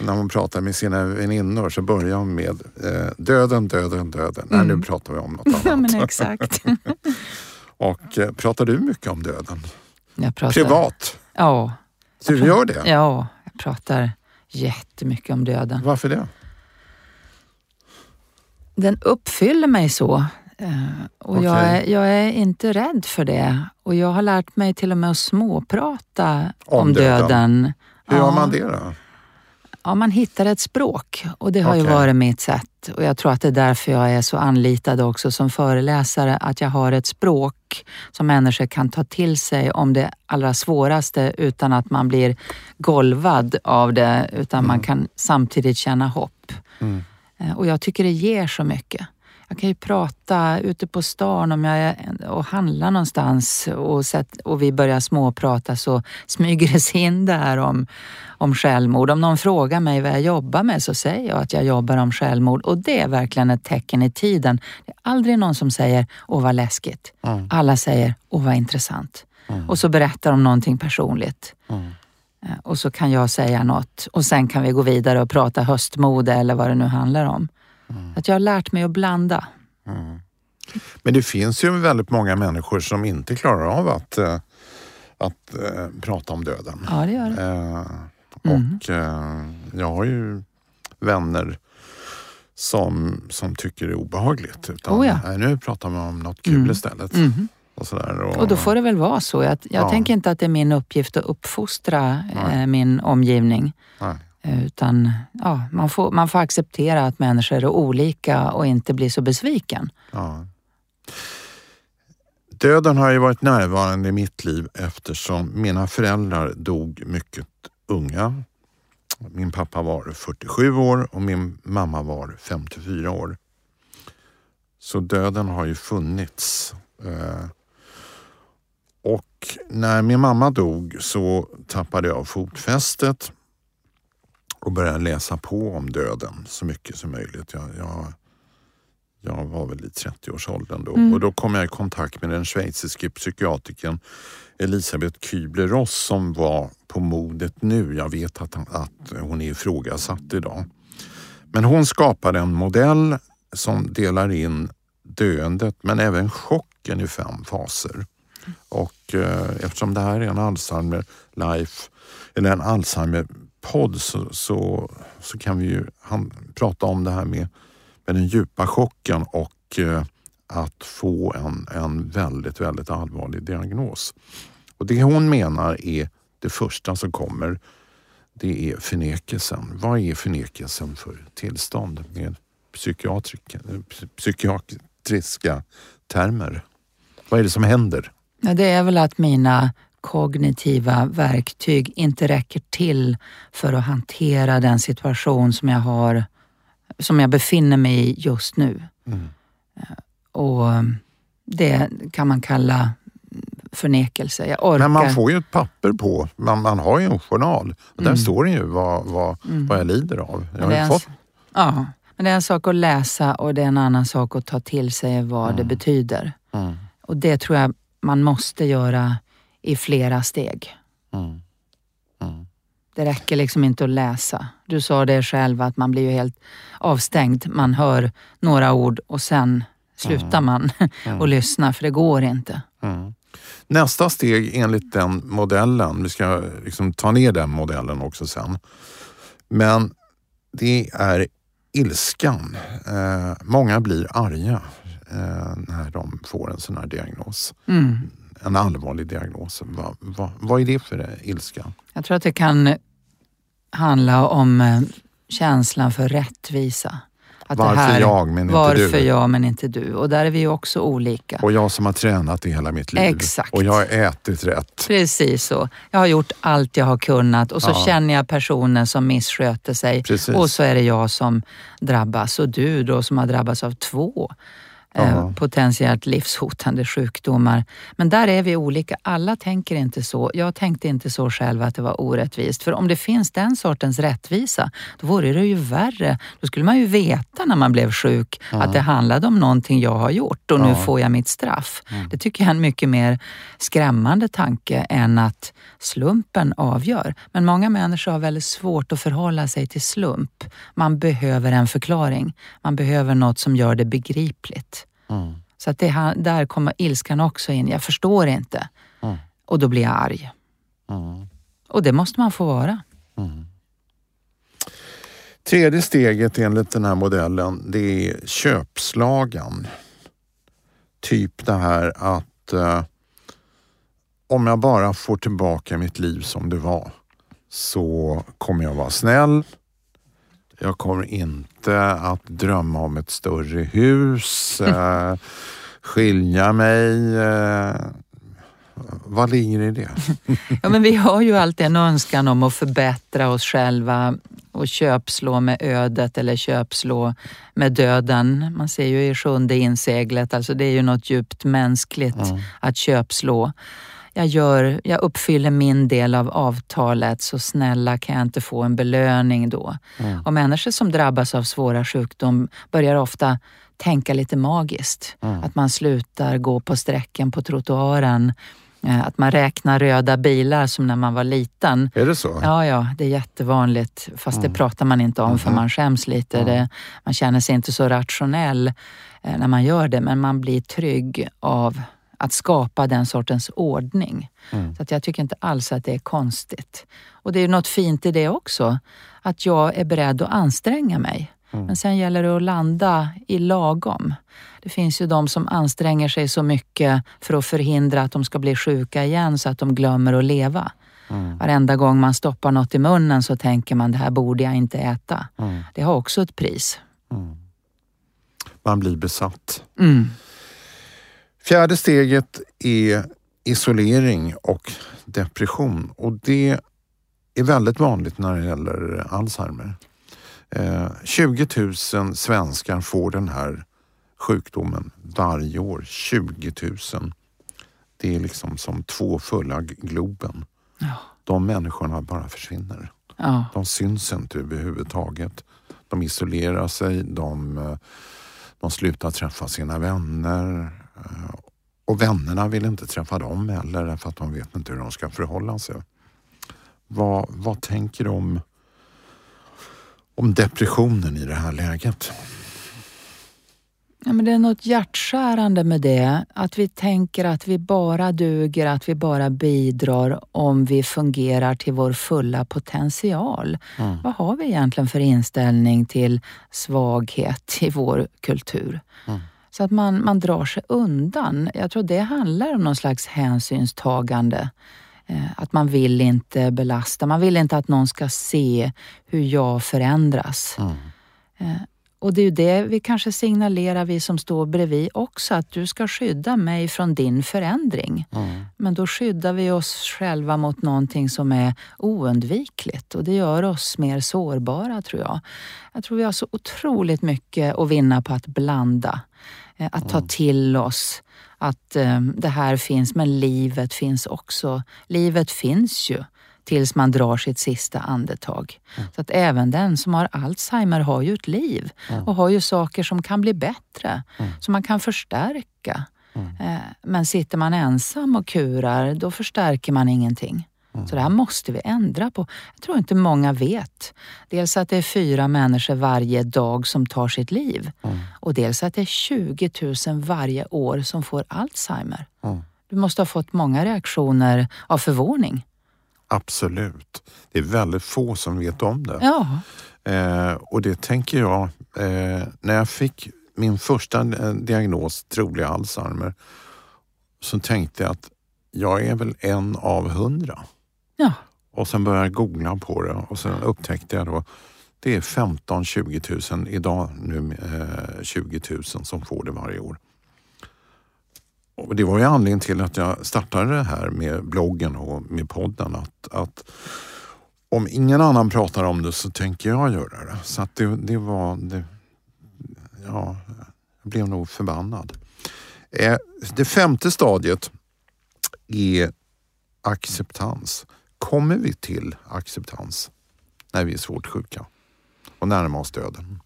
när hon pratar med sina väninnor så börjar hon med eh, döden, döden, döden. Mm. Nej, nu pratar vi om något annat. Ja, men exakt. och eh, pratar du mycket om döden? Jag pratar, Privat? Ja. Så du gör det? Ja, jag pratar jättemycket om döden. Varför det? Den uppfyller mig så. Eh, och okay. jag, är, jag är inte rädd för det. Och jag har lärt mig till och med att småprata om, om döden. Hur ja. gör man det då? Ja, man hittar ett språk och det har okay. ju varit mitt sätt. Och jag tror att det är därför jag är så anlitad också som föreläsare, att jag har ett språk som människor kan ta till sig om det allra svåraste utan att man blir golvad av det, utan mm. man kan samtidigt känna hopp. Mm. Eh, och jag tycker det ger så mycket. Jag kan ju prata ute på stan om jag är och handlar någonstans och, sett, och vi börjar småprata så smyger det sig in där om, om självmord. Om någon frågar mig vad jag jobbar med så säger jag att jag jobbar om självmord och det är verkligen ett tecken i tiden. Det är aldrig någon som säger åh vad läskigt. Mm. Alla säger åh vad intressant. Mm. Och så berättar de någonting personligt. Mm. Eh, och så kan jag säga något och sen kan vi gå vidare och prata höstmode eller vad det nu handlar om. Mm. Att jag har lärt mig att blanda. Mm. Men det finns ju väldigt många människor som inte klarar av att, äh, att äh, prata om döden. Ja, det gör det. Äh, och mm. jag har ju vänner som, som tycker det är obehagligt. Utan, oh ja. nej, nu pratar man om något kul mm. istället. Mm. Och, och, och då får det väl vara så. Jag, jag ja. tänker inte att det är min uppgift att uppfostra eh, min omgivning. Nej. Eh, utan ja, man, får, man får acceptera att människor är olika och inte bli så besviken. Ja. Döden har ju varit närvarande i mitt liv eftersom mina föräldrar dog mycket unga. Min pappa var 47 år och min mamma var 54 år. Så döden har ju funnits. Eh, och när min mamma dog så tappade jag fotfästet och började läsa på om döden så mycket som möjligt. Jag, jag, jag var väl i 30-årsåldern då och då kom jag i kontakt med den schweiziske psykiatrikern Elisabeth Kübler-Ross som var på modet nu. Jag vet att, att hon är ifrågasatt idag. Men hon skapade en modell som delar in döendet men även chocken i fem faser. Och eh, eftersom det här är en Alzheimer life, eller en Alzheimer podd så, så, så kan vi ju han, prata om det här med, med den djupa chocken och eh, att få en, en väldigt, väldigt allvarlig diagnos. Och Det hon menar är det första som kommer, det är förnekelsen. Vad är förnekelsen för tillstånd med eh, psykiatriska termer? Vad är det som händer? Ja, det är väl att mina kognitiva verktyg inte räcker till för att hantera den situation som jag har, som jag befinner mig i just nu. Mm. Och det kan man kalla förnekelse. Jag orkar. Men man får ju ett papper på, man, man har ju en journal och mm. där står det ju vad, vad, mm. vad jag lider av. Jag har fått... Ja, men det är en sak att läsa och det är en annan sak att ta till sig vad mm. det betyder. Mm. Och det tror jag man måste göra i flera steg. Mm. Mm. Det räcker liksom inte att läsa. Du sa det själv att man blir ju helt avstängd. Man hör några ord och sen slutar mm. man och lyssna för det går inte. Mm. Nästa steg enligt den modellen, vi ska liksom ta ner den modellen också sen. Men det är ilskan. Eh, många blir arga eh, när de får en sån här diagnos. Mm. En allvarlig diagnos. Va, va, vad är det för ilska? Jag tror att det kan handla om eh, känslan för rättvisa. Att varför här, jag men inte varför du? Varför jag men inte du? Och där är vi ju också olika. Och jag som har tränat i hela mitt liv. Exakt. Och jag har ätit rätt. Precis så. Jag har gjort allt jag har kunnat och så ja. känner jag personen som missköter sig Precis. och så är det jag som drabbas. Och du då som har drabbats av två eh, potentiellt livshotande sjukdomar. Men där är vi olika. Alla tänker inte så. Jag tänkte inte så själv att det var orättvist. För om det finns den sortens rättvisa, då vore det ju värre. Då skulle man ju veta när man blev sjuk ja. att det handlade om någonting jag har gjort och nu får jag mitt straff. Mm. Det tycker jag är en mycket mer skrämmande tanke än att slumpen avgör. Men många människor har väldigt svårt att förhålla sig till slump. Man behöver en förklaring. Man behöver något som gör det begripligt. Mm. Så att det, där kommer ilskan också in. Jag förstår inte. Mm. Och då blir jag arg. Mm. Och det måste man få vara. Mm. Tredje steget enligt den här modellen det är köpslagan. Typ det här att eh, om jag bara får tillbaka mitt liv som det var så kommer jag vara snäll, jag kommer inte att drömma om ett större hus, eh, skilja mig. Eh, vad ligger i det? ja, men vi har ju alltid en önskan om att förbättra oss själva och köpslå med ödet eller köpslå med döden. Man ser ju i sjunde inseglet, alltså det är ju något djupt mänskligt mm. att köpslå jag, gör, jag uppfyller min del av avtalet, så snälla kan jag inte få en belöning då? Mm. Och människor som drabbas av svåra sjukdom börjar ofta tänka lite magiskt. Mm. Att man slutar gå på sträcken på trottoaren. Eh, att man räknar röda bilar som när man var liten. Är det så? Ja, ja det är jättevanligt. Fast mm. det pratar man inte om för mm-hmm. man skäms lite. Det, man känner sig inte så rationell eh, när man gör det, men man blir trygg av att skapa den sortens ordning. Mm. Så att jag tycker inte alls att det är konstigt. Och det är något fint i det också, att jag är beredd att anstränga mig. Mm. Men sen gäller det att landa i lagom. Det finns ju de som anstränger sig så mycket för att förhindra att de ska bli sjuka igen så att de glömmer att leva. Mm. Varenda gång man stoppar något i munnen så tänker man det här borde jag inte äta. Mm. Det har också ett pris. Mm. Man blir besatt. Mm. Fjärde steget är isolering och depression och det är väldigt vanligt när det gäller Alzheimer. 20 eh, 000 svenskar får den här sjukdomen varje år. 20 000. Det är liksom som två fulla Globen. Ja. De människorna bara försvinner. Ja. De syns inte överhuvudtaget. De isolerar sig, de, eh, de slutar träffa sina vänner. Eh, och vännerna vill inte träffa dem heller för att de vet inte hur de ska förhålla sig. Vad, vad tänker du om, om depressionen i det här läget? Ja, men det är något hjärtskärande med det. Att vi tänker att vi bara duger, att vi bara bidrar om vi fungerar till vår fulla potential. Mm. Vad har vi egentligen för inställning till svaghet i vår kultur? Mm. Så att man, man drar sig undan. Jag tror det handlar om någon slags hänsynstagande. Eh, att man vill inte belasta, man vill inte att någon ska se hur jag förändras. Mm. Eh, och det är ju det vi kanske signalerar, vi som står bredvid också, att du ska skydda mig från din förändring. Mm. Men då skyddar vi oss själva mot någonting som är oundvikligt och det gör oss mer sårbara tror jag. Jag tror vi har så otroligt mycket att vinna på att blanda. Eh, att ta till oss att eh, det här finns, men livet finns också. Livet finns ju tills man drar sitt sista andetag. Mm. Så att även den som har Alzheimer har ju ett liv mm. och har ju saker som kan bli bättre, mm. som man kan förstärka. Mm. Eh, men sitter man ensam och kurar, då förstärker man ingenting. Mm. Så det här måste vi ändra på. Jag tror inte många vet. Dels att det är fyra människor varje dag som tar sitt liv. Mm. Och dels att det är 20 000 varje år som får Alzheimer. Mm. Du måste ha fått många reaktioner av förvåning. Absolut. Det är väldigt få som vet om det. Ja. Eh, och det tänker jag, eh, när jag fick min första eh, diagnos, trolig Alzheimer, så tänkte jag att jag är väl en av hundra ja. Och sen började jag googla på det och sen upptäckte jag då det är 15-20 000, idag nu eh, 20 000 som får det varje år. Och det var ju anledningen till att jag startade det här med bloggen och med podden. Att, att om ingen annan pratar om det så tänker jag göra det. Så att det, det var... Det, ja, jag blev nog förbannad. Eh, det femte stadiet är acceptans. Kommer vi till acceptans när vi är svårt sjuka och närmar oss döden?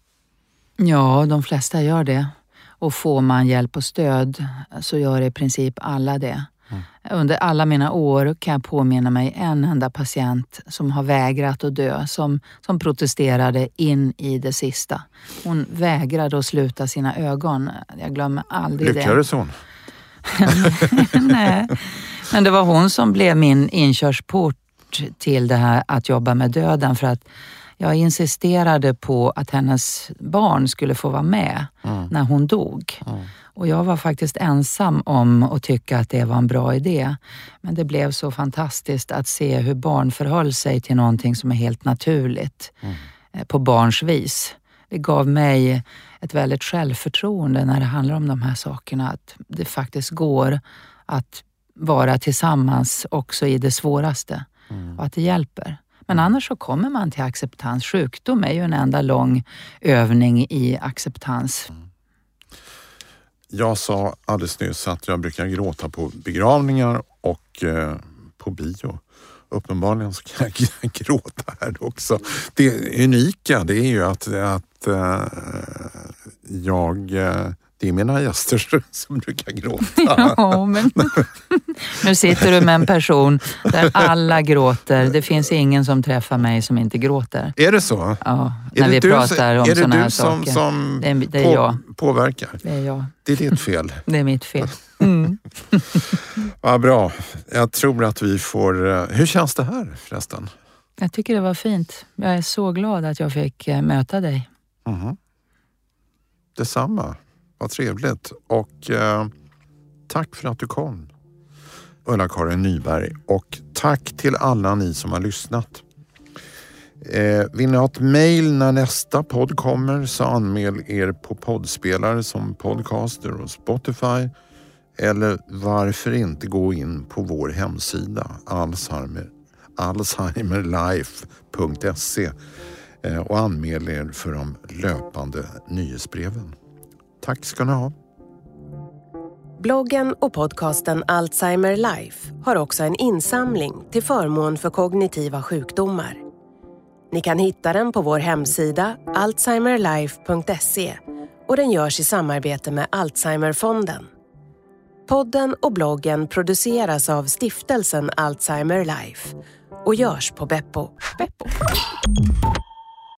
Ja, de flesta gör det. Och får man hjälp och stöd så gör i princip alla det. Under alla mina år kan jag påminna mig en enda patient som har vägrat att dö, som, som protesterade in i det sista. Hon vägrade att sluta sina ögon. Jag glömmer aldrig det. Lyckades hon? Nej, men det var hon som blev min inkörsport till det här att jobba med döden för att jag insisterade på att hennes barn skulle få vara med när hon dog. Och jag var faktiskt ensam om att tycka att det var en bra idé. Men det blev så fantastiskt att se hur barn förhöll sig till någonting som är helt naturligt eh, på barns vis. Det gav mig ett väldigt självförtroende när det handlar om de här sakerna. Att det faktiskt går att vara tillsammans också i det svåraste och att det hjälper. Men annars så kommer man till acceptans. Sjukdom är ju en enda lång övning i acceptans. Jag sa alldeles nyss att jag brukar gråta på begravningar och eh, på bio. Uppenbarligen så kan jag gråta här också. Det unika det är ju att, att eh, jag, eh, det är mina gäster som brukar gråta. Ja, men nu sitter du med en person där alla gråter. Det finns ingen som träffar mig som inte gråter. Är det så? Ja, Är när det vi pratar som- om är det sådana du här som, saker. som Det är, det är på, jag. påverkar? Det är jag. Det är ditt fel. Det är mitt fel. Mm. Vad bra. Jag tror att vi får... eh, Hur känns det här förresten? Jag tycker det var fint. Jag är så glad att jag fick eh, möta dig. Mhm. Detsamma. Vad trevligt. Och eh, tack för att du kom. Ulla-Karin Nyberg. Och tack till alla ni som har lyssnat. Eh, vill ni ha ett mejl när nästa podd kommer så anmäl er på poddspelare som Podcaster och Spotify. Eller varför inte gå in på vår hemsida Alzheimer, alzheimerlife.se eh, och anmäl er för de löpande nyhetsbreven. Tack ska ni ha. Bloggen och podcasten Alzheimer Life har också en insamling till förmån för kognitiva sjukdomar. Ni kan hitta den på vår hemsida alzheimerlife.se och den görs i samarbete med Alzheimerfonden. Podden och bloggen produceras av stiftelsen Alzheimer Life och görs på Beppo.